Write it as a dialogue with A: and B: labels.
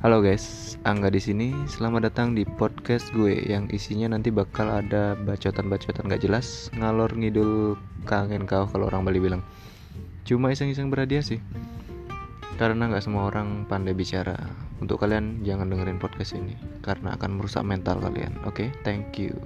A: Halo guys, Angga di sini. Selamat datang di podcast gue yang isinya nanti bakal ada bacotan-bacotan gak jelas, ngalor ngidul kangen kau kalau orang Bali bilang. Cuma iseng-iseng berhadiah sih. Karena nggak semua orang pandai bicara. Untuk kalian jangan dengerin podcast ini karena akan merusak mental kalian. Oke, okay? thank you.